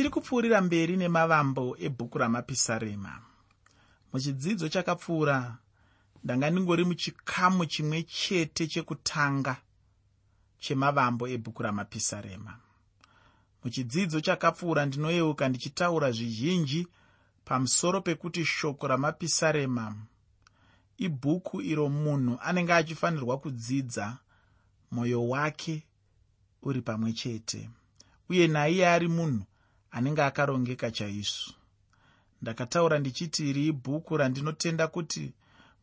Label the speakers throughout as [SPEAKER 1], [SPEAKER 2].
[SPEAKER 1] tiri kupfuurira mberi nemavambo ebhuku ramapisarema. Muchidzidzo chakapfuura ndanga ndingori muchikamu chimwe chete chekutanga chemavambo ebhuku ramapisarema. Muchidzidzo chakapfuura ndinoyeuka ndichitaura zvizhinji pamusoro pekuti shoko ramapisarema ibhuku iro munhu anenge achifanirwa kudzidza mwoyo wake uri pamwe chete uye naiye ari munhu anenge akarongeka chaizvo. Ndakataura ndichiti iri ibhuku randinotenda kuti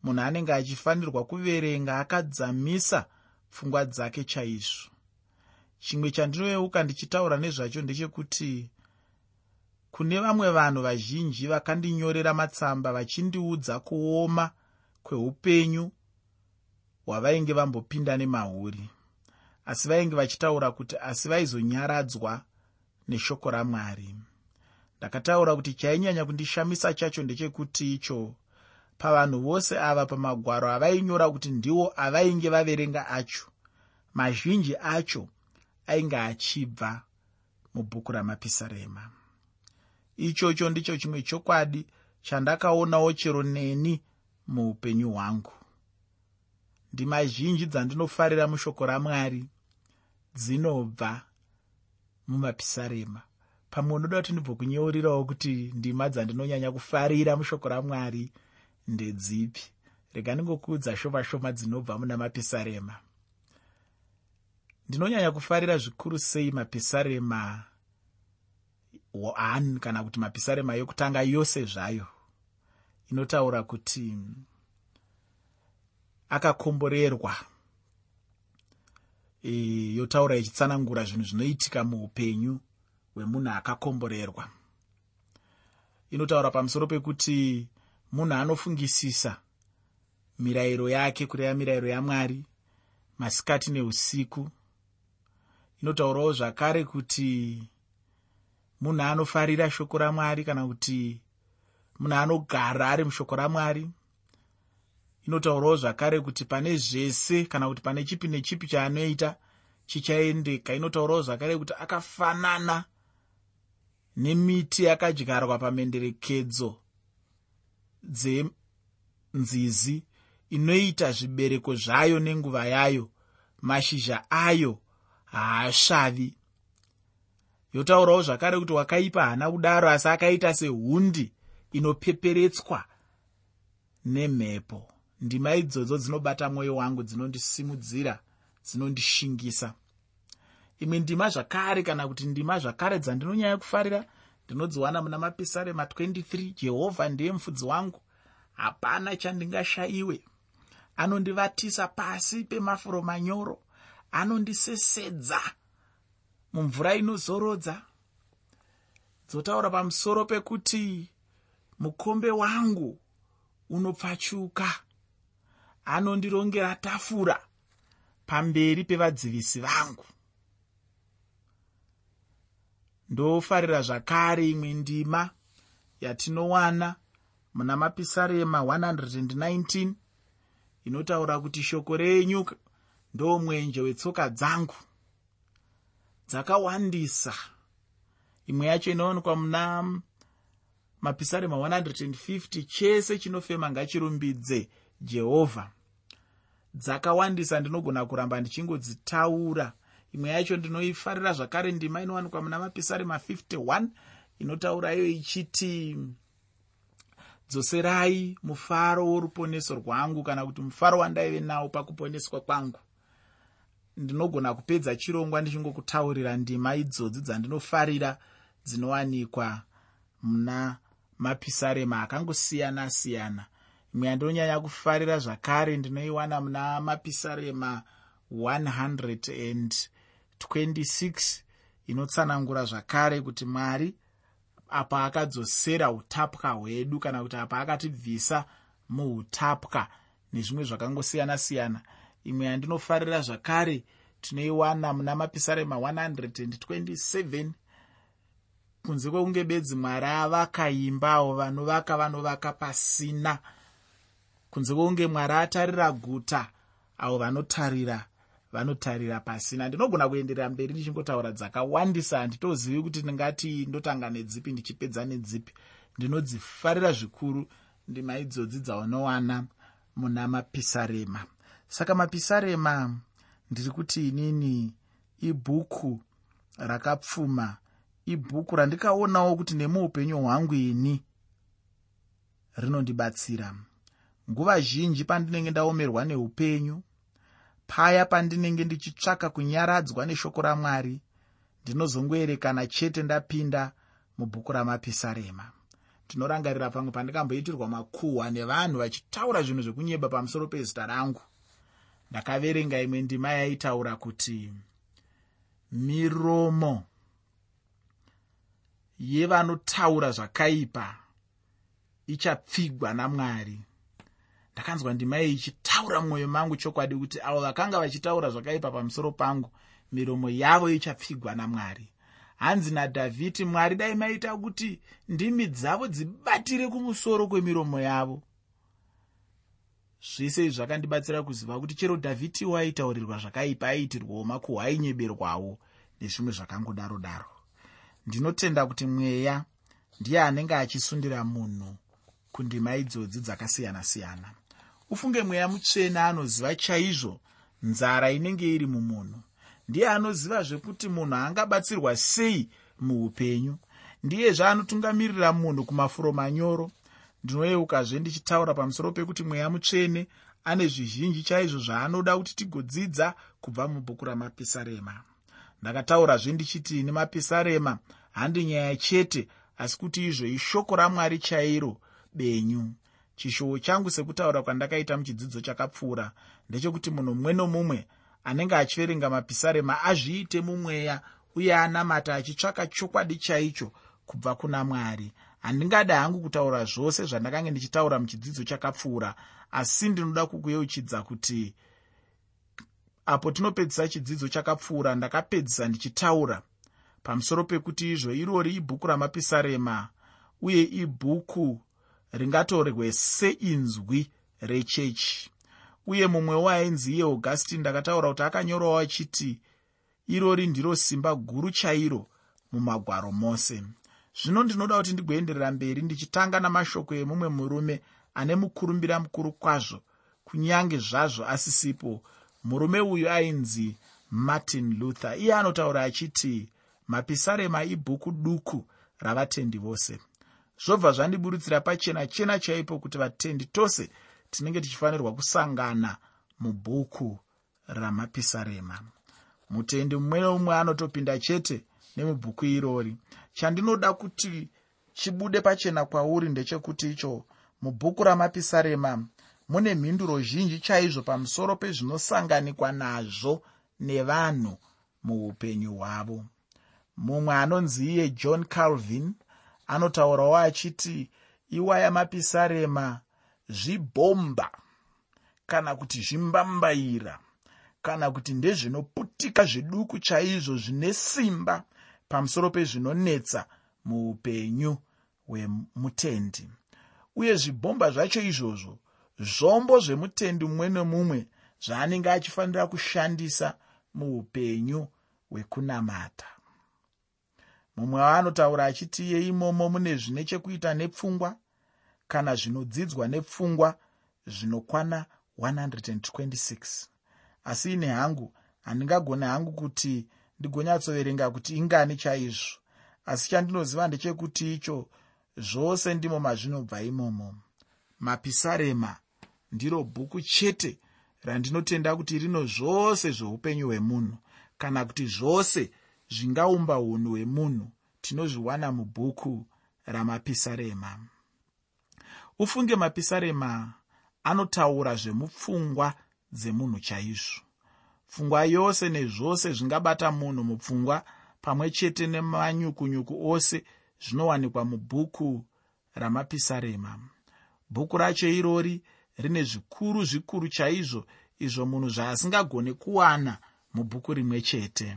[SPEAKER 1] munhu anenge achifanirwa kuverenga akadzamisa pfungwa dzake chaizvo. Chimwe chandinoyeuka ndichitaura nezvacho ndechekuti kune vamwe vanhu vazhinji vakandinyorera matsamba vachindiudza kuoma kweupenyu hwavainge vambopinda nemahuri. Asi vainge vachitaura kuti asi vaizonyaradzwa neshoko ramwari. Ndakataura kuti chainyanya kundishamisa chacho ndechekuti icho. Pavanhu vose ava pamagwaro avainyora kuti ndiwo avainge vaverenga acho. Mazhinji acho ainge achibva mubhuku ramapisarema ichocho ndicho chimwe chokwadi chandakaonawo chero neni muupenyu hwangu. Ndima zhinji dzandinofarira mushoko ramwari. Dzinobva mumapisarema. Pamwe unoda kuti ndibvo kunyeurirawo kuti ndima dzandinonyanya kufarira mushoko ramwari ndedzipi? Rega ndingokuudza shoma shoma dzinobva muna mapisarema. Ndinonyanya kufarira zvikuru sei mapisarema 1 kana kuti mapisarema yokutanga yose zvayo? Inotaura kuti akakomborerwa e, yotaura ichitsanangura zvinhu zvinoitika muupenyu hwemunhu akakomborerwa. Inotaura pamusoro pekuti munhu anofungisisa mirayiro yake kureva mirayiro yamwari masikati neusiku. Inotaurawo zvakare kuti munhu anofarira shoko ramwari kana kuti munhu anogara ari mushoko ramwari inotaurawo zvakare kuti pane zvese kana kuti pane chipi nechipi chaanoita chichaendeka. Inotaurawo zvakare kuti akafanana nemiti yakadyarwa pamenderekedzo dzenzizi inoita zvibereko zvayo nenguva yayo. Mashizha ayo haasvavi. Yotaurawo zvakare kuti wakaipa haana kudaro asi akaita sehundi inopeperetswa nemhepo ndima idzodzo dzinobata mwoyo wangu dzinondisimudzira dzinondishingisa. Imwe ndima zvakare kana kuti ndima zvakare dzandinonyanya kufarira ndinodziwana muna mapisarema 23 jehovha ndiye mufudzi wangu. Hapana chandingashayiwe. Anondivatisa pasi pemafuro manyoro anondisesedza mumvura inozorodza. Dzotaura pamusoro pekuti mukombe wangu unopfachuka anondirongera tafura pamberi pevadzivisi vangu. Ndofarira zvakare imwe ndima yatinowana muna mapisarema 119 inotaura kuti shoko renyu ndo mwenje wetsoka dzangu. Dzakawandisa. Imwe yacho inowanikwa muna mapisarema 150 chese chinofema ngachirumbidze jehovha dzakawandisa ndinogona kuramba ndichingodzitaura. Imwe yacho ndinoifarira zvakare ndima inowanikwa muna mapisarema 51 inotaura iyo ichiti dzoserai mufaro woruponeso rwangu kana kuti mufaro wandaive nawo pakuponeswa kwangu. Ndinogona kupedza chirongwa ndichingokutaurira ndima idzodzi dzandinofarira dzinowanikwa muna mapisarema akangosiyana-siyana imwe yandinonyanya kufarira zvakare ndinoiwana muna mapisarema 126 inotsanangura zvakare kuti mwari apa akadzosera utapwa hwedu kana kuti apa akatibvisa muutapwa nezvimwe zvakangosiyana-siyana. Imwe yandinofarira zvakare tinoiwana muna mapisarema 127 kunze kwekunge bedzi mwari avakaimba avo vanovaka vanovaka pasina kunze kwekunge mwari atarira guta avo vanotarira vanotarira pasina. Ndinogona kuenderera mberi ndichingotaura dzakawandisa handitozivi kuti ndingati ndotanga nedzipi ndichipedza nedzipi. Ndinodzifarira zvikuru ndima idzodzi dzaunowana muna mapisarema. Saka mapisarema ndiri kuti inini ibhuku rakapfuma ibhuku randikaonawo kuti nemuupenyu hwangu ini rinondibatsira nguva zhinji pandinenge ndaomerwa neupenyu paya pandinenge ndichitsvaka kunyaradzwa neshoko ramwari ndinozongoerekana chete ndapinda mubhuku ramapisarema. Ndinorangarira pamwe pandikamboitirwa makuhwa nevanhu vachitaura zvinhu zvekunyeba pamusoro pezita rangu. Ndakaverenga imwe ndima yaitaura kuti miromo yevanotaura zvakaipa ichapfigwa namwari ndakanzwa ndima iyi ichitaura mumwoyo mangu chokwadi kuti avo vakanga vachitaura zvakaipa pamusoro pangu miromo yavo ichapfigwa namwari. Hanzi nadhavhidi mwari dai maita kuti ndimi dzavo dzibatire kumusoro kwemiromo yavo. Zvese izvi zvakandibatsira kuziva kuti chero dhavhidi waitaurirwa zvakaipa aiitirwawo makuhwa ainyeberwawo nezvimwe zvakangodaro daro. Ndinotenda kuti mweya ndiye anenge achisundira munhu kundima idzodzi dzakasiyana-siyana ufunge mweya mutsvene anoziva chaizvo nzara inenge iri mumunhu. Ndiye anoziva zvekuti munhu angabatsirwa sei muupenyu. Ndiyezve anotungamirira munhu kumafuro manyoro. Ndinoyeukazve ndichitaura pamusoro pekuti mweya mutsvene ane zvizhinji chaizvo zvaanoda kuti tigodzidza kubva mubhuku ramapisarema. Ndakataurazve ndichiti nemapisarema handi nyaya chete asi kuti izvo ishoko ramwari chairo benyu chishowo changu sekutaura kwandakaita muchidzidzo chakapfuura ndechekuti munhu mumwe nomumwe anenge achiverenga mapisarema azviite mumweya uye anamata achitsvaka chokwadi chaicho kubva kuna mwari. Handingada hangu kutaura zvose zvandakange ndichitaura muchidzidzo chakapfuura asi ndinoda kukuyeuchidza kuti apo tinopedzisa chidzidzo chakapfuura ndakapedzisa ndichitaura. Pamusoro pekuti izvo irori ibhuku ramapisarema uye ibhuku ringatorwe seinzwi rechechi. Uye mumwewo ainzi iye augustin ndakataura kuti akanyorawo achiti irori ndiro simba guru chairo mumagwaro mose. Zvino ndinoda kuti ndigoenderera mberi ndichitanga namashoko emumwe murume ane mukurumbira mukuru kwazvo kunyange zvazvo asisipo. Murume uyu ainzi martin luther. Iye anotaura achiti mapisarema ibhuku duku ravatendi vose zvobva zvandiburutsira pachena chena chaipo kuti vatendi tose tinenge tichifanirwa kusangana mubhuku ramapisarema. Mutendi mumwe neumwe anotopinda chete nemubhuku irori. Chandinoda kuti chibude pachena kwauri ndechekuti icho mubhuku ramapisarema mune mhinduro zhinji chaizvo pamusoro pezvinosanganikwa nazvo nevanhu muupenyu hwavo. Mumwe anonzi iye john calvin anotaurawo achiti iwaya mapisarema zvibhomba kana kuti zvimbambaira kana kuti ndezvinoputika zviduku chaizvo zvine simba pamusoro pezvinonetsa muupenyu hwemutendi. Uye zvibhomba zvacho izvozvo zvombo zvemutendi mumwe nemumwe zvaanenge achifanira kushandisa muupenyu hwekunamata mumwe waanotaura achiti iye imomo mune zvine chekuita nepfungwa? Kana zvinodzidzwa nepfungwa zvinokwana 126 asi ine hangu handingagone hangu kuti ndigonyatsoverenga kuti ingani chaizvo. Asi chandinoziva ndechekuti icho zvose ndimo mazvinobva imomo. Mapisarema ndiro bhuku chete randinotenda kuti rino zvose zveupenyu hwemunhu kana kuti zvose zvingaumba unhu hwemunhu tinozviwana mubhuku ramapisarema. Ufunge mapisarema anotaura zvemupfungwa dzemunhu chaizvo. Pfungwa yose nezvose zvingabata munhu mupfungwa pamwe chete nemanyukunyuku ose zvinowanikwa mubhuku ramapisarema. Bhuku racho irori rine zvikuru zvikuru chaizvo izvo munhu zvaasingagone kuwana mubhuku rimwe chete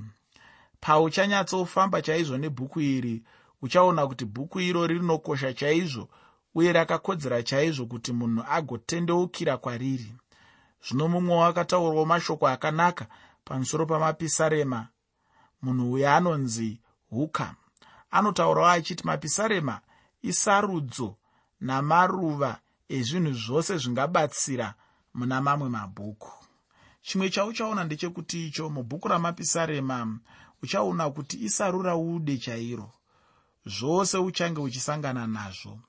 [SPEAKER 1] pauchanyatsofamba chaizvo nebhuku iri uchaona kuti bhuku irori rinokosha chaizvo uye rakakodzera chaizvo kuti munhu agotendeukira kwariri. Zvino mumwe wakataurwa mashoko akanaka pamusoro pamapisarema munhu uyo anonzi huka. Anotaurawo achiti mapisarema isarudzo namaruva ezvinhu zvose zvingabatsira muna mamwe mabhuku chimwe chauchaona ndechekuti icho mubhuku ramapisarema uchaona kuti isarura ude chairo. Zvose uchange uchisangana nazvo.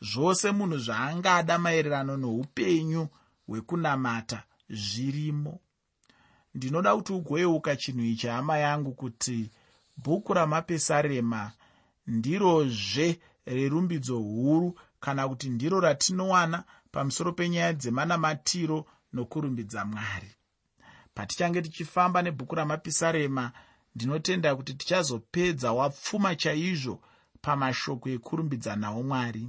[SPEAKER 1] Zvose munhu zvaangada maererano noupenyu hwekunamata zvirimo. Ndinoda kuti ugoyeuka chinhu ichi hama yangu kuti bhuku ramapesarema ndirozve rerumbidzo huru kana kuti ndiro ratinowana pamusoro penyaya dzemanamatiro nokurumbidza mwari. Patichange tichifamba nebhuku ramapisarema ndinotenda kuti tichazopedza wapfuma chaizvo pamashoko ekurumbidza nawo mwari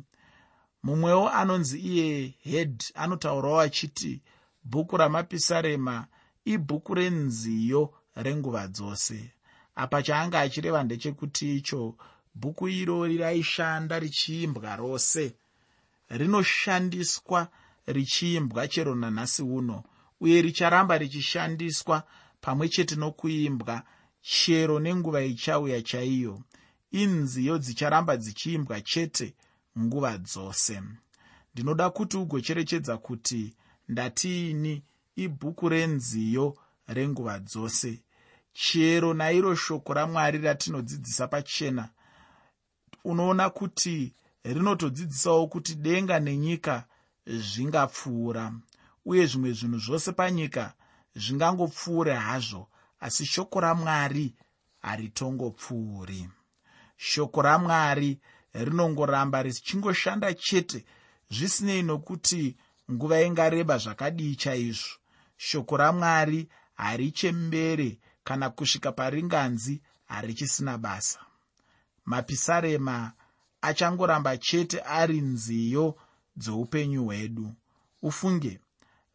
[SPEAKER 1] mumwewo anonzi iye hed anotaurawo achiti bhuku ramapisarema ibhuku renziyo renguva dzose. Apa chaanga achireva ndechekuti icho bhuku irori raishanda richiimbwa rose. Rinoshandiswa richiimbwa chero nanhasi uno uye richaramba richishandiswa pamwe chete nokuimbwa chero nenguva ichauya chaiyo inziyo dzicharamba dzichiimbwa chete nguva dzose. Ndinoda kuti ugocherechedza kuti ndatiini ibhuku renziyo renguva dzose. Chero nairo shoko ramwari ratinodzidzisa pachena unoona kuti rinotodzidzisawo kuti denga nenyika zvingapfuura uye zvimwe zvinhu zvose panyika zvingangopfuure hazvo asi shoko ramwari haritongopfuuri. Shoko ramwari rinongoramba richingoshanda chete zvisinei nokuti nguva ingareba zvakadii chaizvo. Shoko ramwari harichembere kana kusvika paringanzi harichisina basa. Mapisarema achangoramba chete ari nziyo dzeupenyu hwedu. Ufunge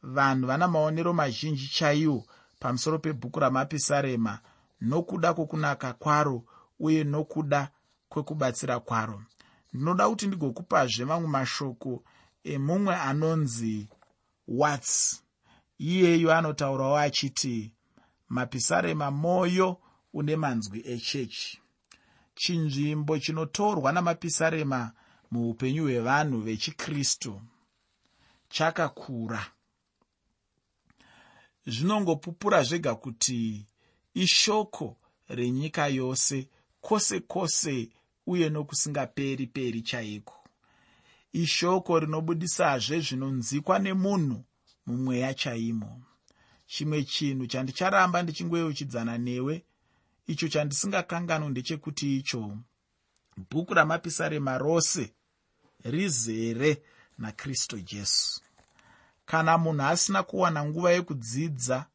[SPEAKER 1] vanhu vana maonero mazhinji chaiwo pamusoro pebhuku ramapisarema nokuda kwokunaka kwaro uye nokuda kwekubatsira kwaro. Ndinoda kuti ndigokupazve mamwe mashoko emumwe anonzi wats iyeyo anotaurawo achiti mapisarema moyo une manzwi echechi. Chinzvimbo chinotorwa namapisarema muupenyu hwevanhu vechikristu. Chakakura zvinongopupura zvega kuti ishoko renyika yose kwose kwose uye nokusingaperi peri chaiko. Ishoko rinobudisazve zvinonzikwa nemunhu mumweya chaimo. Chimwe chinhu chandicharamba ndichingoyeuchidzana newe icho chandisingakanganwi ndechekuti icho. Bhuku ramapisarema rose rizere nakristu jesu kana munhu asina kuwana nguva yekudzidza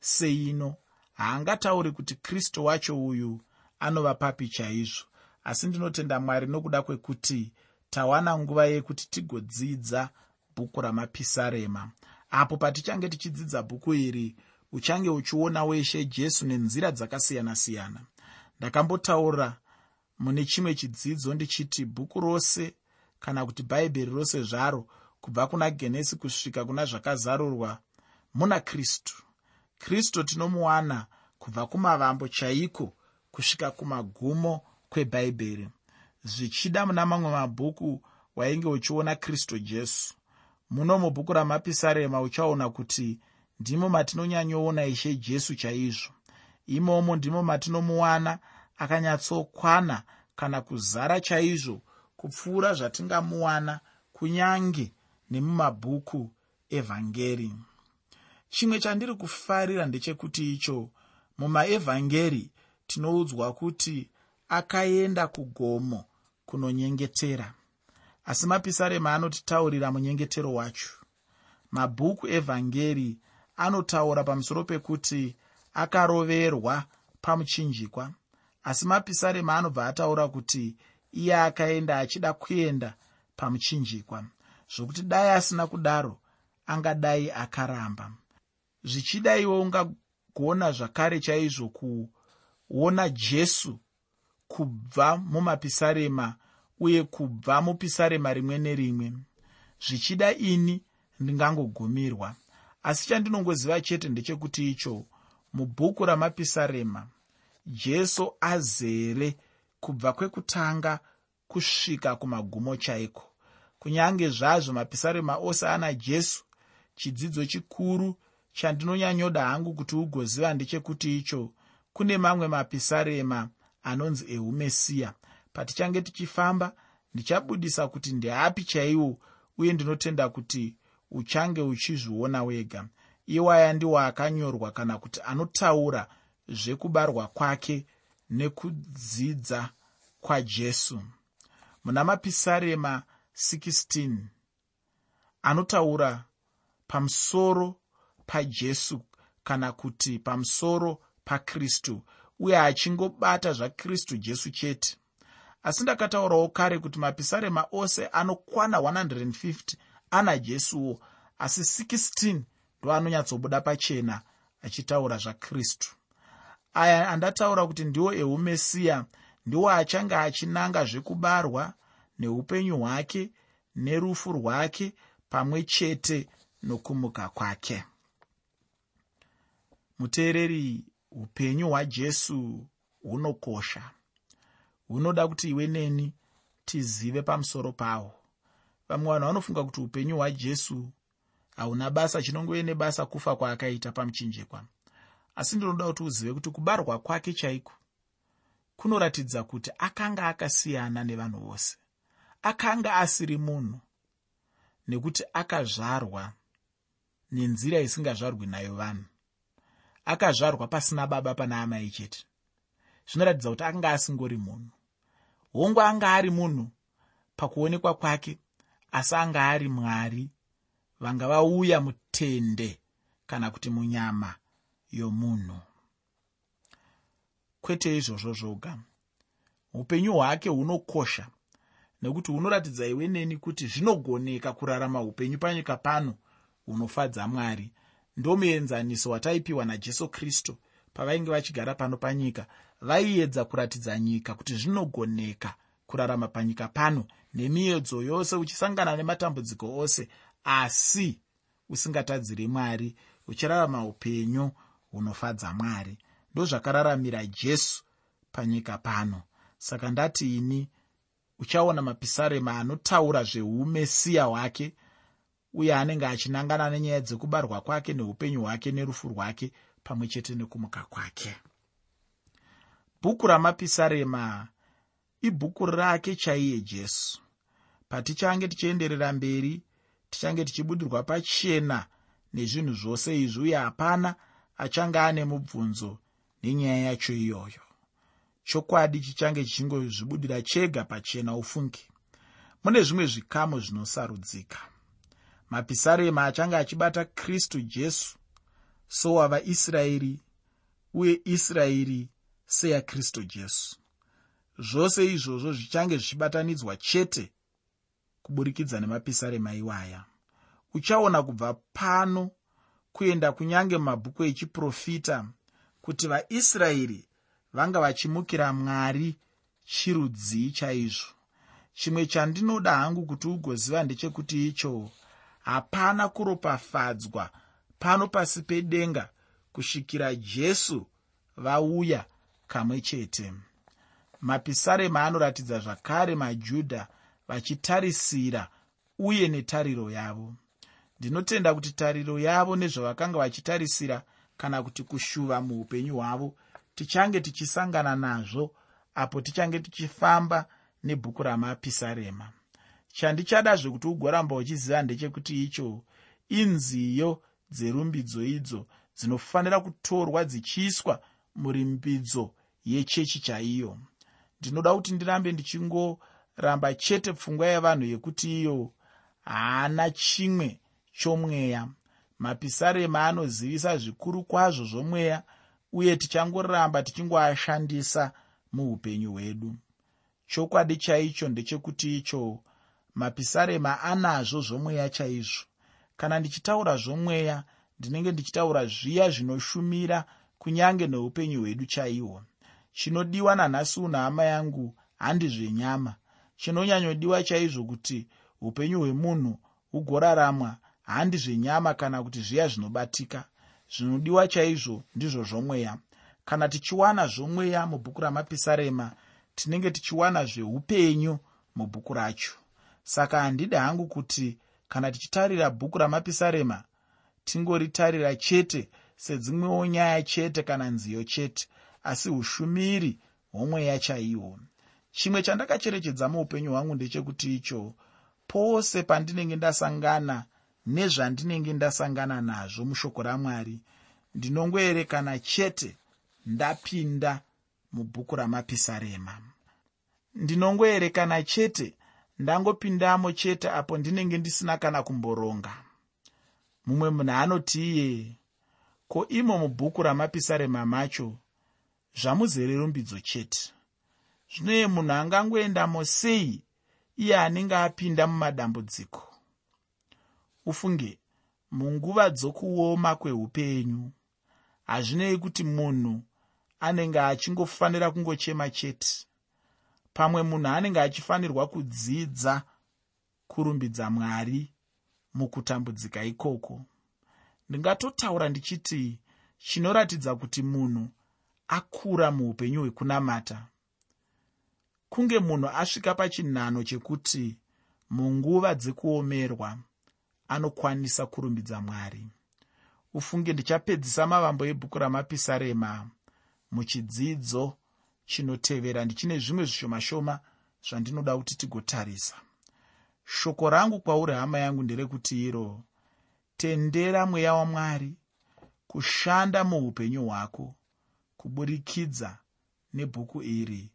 [SPEAKER 1] seino haangatauri kuti kristu wacho uyu anova papi chaizvo. Asi ndinotenda mwari nokuda kwekuti tawana nguva yekuti tigodzidza bhuku ramapisarema. Apo patichange tichidzidza bhuku iri uchange uchiona weshe jesu nenzira dzakasiyana-siyana. Ndakambotaura mune chimwe chidzidzo ndichiti bhuku rose kana kuti bhaibheri rose zvaro kubva kuna genesi kusvika kuna zvakazarurwa muna kristu. Kristu tinomuwana kubva kumavambo chaiko kusvika kumagumo kwebhaibheri zvichida muna mamwe mabhuku wainge uchiona kristu jesu. Muno mubhuku ramapisarema uchaona kuti ndimo matinonyanyoona ishe jesu chaizvo. Imomo ndimo matinomuwana akanyatsokwana kana kuzara chaizvo kupfuura zvatingamuwana kunyange nemumabhuku evhangeri. Chimwe chandiri kufarira ndechekuti icho mumaevhangeri tinoudzwa kuti akaenda kugomo kunonyengetera. Asi mapisarema anotitaurira munyengetero wacho. Mabhuku evhangeri anotaura pamusoro pekuti akaroverwa pamuchinjikwa. Asi mapisarema anobva ataura kuti iye akaenda achida kuenda pamuchinjikwa zvokuti dai asina kudaro angadai akaramba. Zvichida iwe ungagona zvakare chaizvo kuona jesu kubva mumapisarema uye kubva mupisarema rimwe nerimwe. Zvichida ini ndingangogumirwa asi chandinongoziva chete ndechekuti icho mubhuku ramapisarema jesu azere kubva kwekutanga kusvika kumagumo chaiko kunyange zvazvo mapisarema ose ana jesu chidzidzo chikuru chandinonyanyoda hangu kuti ugoziva ndechekuti icho kune mamwe mapisarema anonzi eumesiya patichange tichifamba ndichabudisa kuti ndeapi chaiwo uye ndinotenda kuti uchange uchizviona wega. Iwaya ndiwo akanyorwa kana kuti anotaura zvekubarwa kwake nekudzidza kwajesu muna mapisarema 16 anotaura pamusoro pajesu kana kuti pamusoro pakristu uye achingobata zvakristu jesu chete. Asi ndakataurawo kare kuti mapisarema ose anokwana 150 ana jesuwo asi 16 ndo anonyatsobuda pachena achitaura zvakristu. Aya andataura kuti ndiwo eumesiya ndiwo achange achinanga zvekubarwa neupenyu hwake nerufu rwake pamwe chete nokumuka kwake. Muteereri upenyu hwajesu hunokosha. Hunoda kuti iwe neni tizive pamusoro pahwo vamwe vanhu vanofunga kuti upenyu hwajesu hauna basa chinongove nebasa kufa kwaakaita pamuchinjekwa asi ndinoda kuti uzive kuti kubarwa kwake chaiko? Kunoratidza kuti akanga akasiyana nevanhu vose akanga asiri munhu nekuti akazvarwa nenzira isingazvarwi nayo vanhu. Akazvarwa pasina baba pana amai chete. Zvinoratidza kuti anga asingori munhu. Hongu anga ari munhu pakuonekwa kwake asi anga ari mwari vanga vauya mutende kana kuti munyama yomunhu. Kwete izvozvo zvoga. Upenyu hwake hunokosha nekuti hunoratidza iwe neni kuti zvinogoneka kurarama upenyu panyika pano hunofadza mwari. Ndomuenzaniso wataipiwa najesu kristu pavainge vachigara pano panyika vaiedza kuratidza nyika kuti zvinogoneka kurarama panyika pano nemiedzo yose uchisangana nematambudziko ose. Asi usingatadziri mwari uchirarama upenyu hunofadza mwari. Ndozvakararamira jesu panyika pano. Saka ndati ini uchaona mapisarema anotaura zveumesiya hwake uye anenge achinangana nenyaya dzekubarwa kwake neupenyu hwake nerufu rwake pamwe chete nekumuka kwake. Bhuku ramapisarema ibhuku rake chaiye jesu. Patichange tichienderera mberi tichange tichibudirwa pachena nezvinhu zvose izvi uye hapana achange ane mubvunzo nenyaya yacho iyoyo chokwadi chichange chichingozvibudira chega pachena ufungi. Mune zvimwe zvikamu zvinosarudzika. Mapisarema achange achibata kristu jesu sowavaisraeri uye israeri seyakristu jesu. Zvose izvozvo zvichange zvichibatanidzwa chete kuburikidza nemapisarema iwaya. Uchaona kubva pano kuenda kunyange mumabhuku echiprofita kuti vaisraeri vanga vachimukira mwari chirudzii chaizvo? Chimwe chandinoda hangu kuti ugoziva ndechekuti icho hapana kuropafadzwa pano pasi pedenga kusvikira jesu vauya kamwe chete. Mapisarema anoratidza zvakare majudha vachitarisira uye netariro yavo. Ndinotenda kuti tariro yavo nezvavakanga vachitarisira kana kuti kushuva muupenyu hwavo tichange tichisangana nazvo apo tichange tichifamba nebhuku ramapisarema. Chandichadazve kuti ugoramba uchiziva ndechekuti icho inziyo dzerumbidzo idzo dzinofanira kutorwa dzichiiswa murimbidzo yechechi chaiyo. Ndinoda kuti ndirambe ndichingoramba chete pfungwa yevanhu yekuti iyo haana chimwe chomweya. Mapisarema anozivisa zvikuru kwazvo zvomweya uye tichangoramba tichingoashandisa muupenyu hwedu. Chokwadi chaicho ndechekuti icho mapisarema anazvo zvomweya chaizvo. Kana ndichitaura zvomweya ndinenge ndichitaura zviya zvinoshumira kunyange neupenyu hwedu chaihwo chinodiwa nanhasi uno hama yangu handi zvenyama. Chinonyanyodiwa chaizvo kuti upenyu hwemunhu hugoraramwa handi zvenyama kana kuti zviya zvinobatika zvinodiwa chaizvo ndizvo zvomweya. Kana tichiwana zvomweya mubhuku ramapisarema tinenge tichiwana zveupenyu mubhuku racho. Saka handidi hangu kuti kana tichitarira bhuku ramapisarema tingoritarira chete sedzimwewo nyaya chete kana nziyo chete asi ushumiri hwomweya chaihwo chimwe chandakacherechedza muupenyu hwangu ndechekuti icho pose pandinenge ndasangana nezvandinenge ndasangana nazvo mushoko ramwari. Ndinongoerekana chete ndapinda mubhuku ramapisarema. Ndinongoerekana chete ndangopindamo chete apo ndinenge ndisina kana kumboronga. Mumwe munhu anoti iye ko imo mubhuku ramapisarema macho zvamuzere rumbidzo chete? Zvinoye munhu angangoendamo sei iye anenge apinda mumadambudziko ufunge munguva dzokuoma kweupenyu hazvinei kuti munhu anenge achingofanira kungochema chete. Pamwe munhu anenge achifanirwa kudzidza kurumbidza mwari mukutambudzika ikoko. Ndingatotaura ndichiti chinoratidza kuti munhu akura muupenyu hwekunamata. Kunge munhu asvika pachinhano chekuti munguva dzekuomerwa anokwanisa kurumbidza mwari. Ufunge ndichapedzisa mavambo ebhuku ramapisarema muchidzidzo chinotevera. Ndichine zvimwe zvishoma shoma zvandinoda kuti tigotarisa. Shoko rangu kwauri hama yangu nderekuti iro. Tendera mweya wamwari kushanda muupenyu hwako kuburikidza nebhuku iri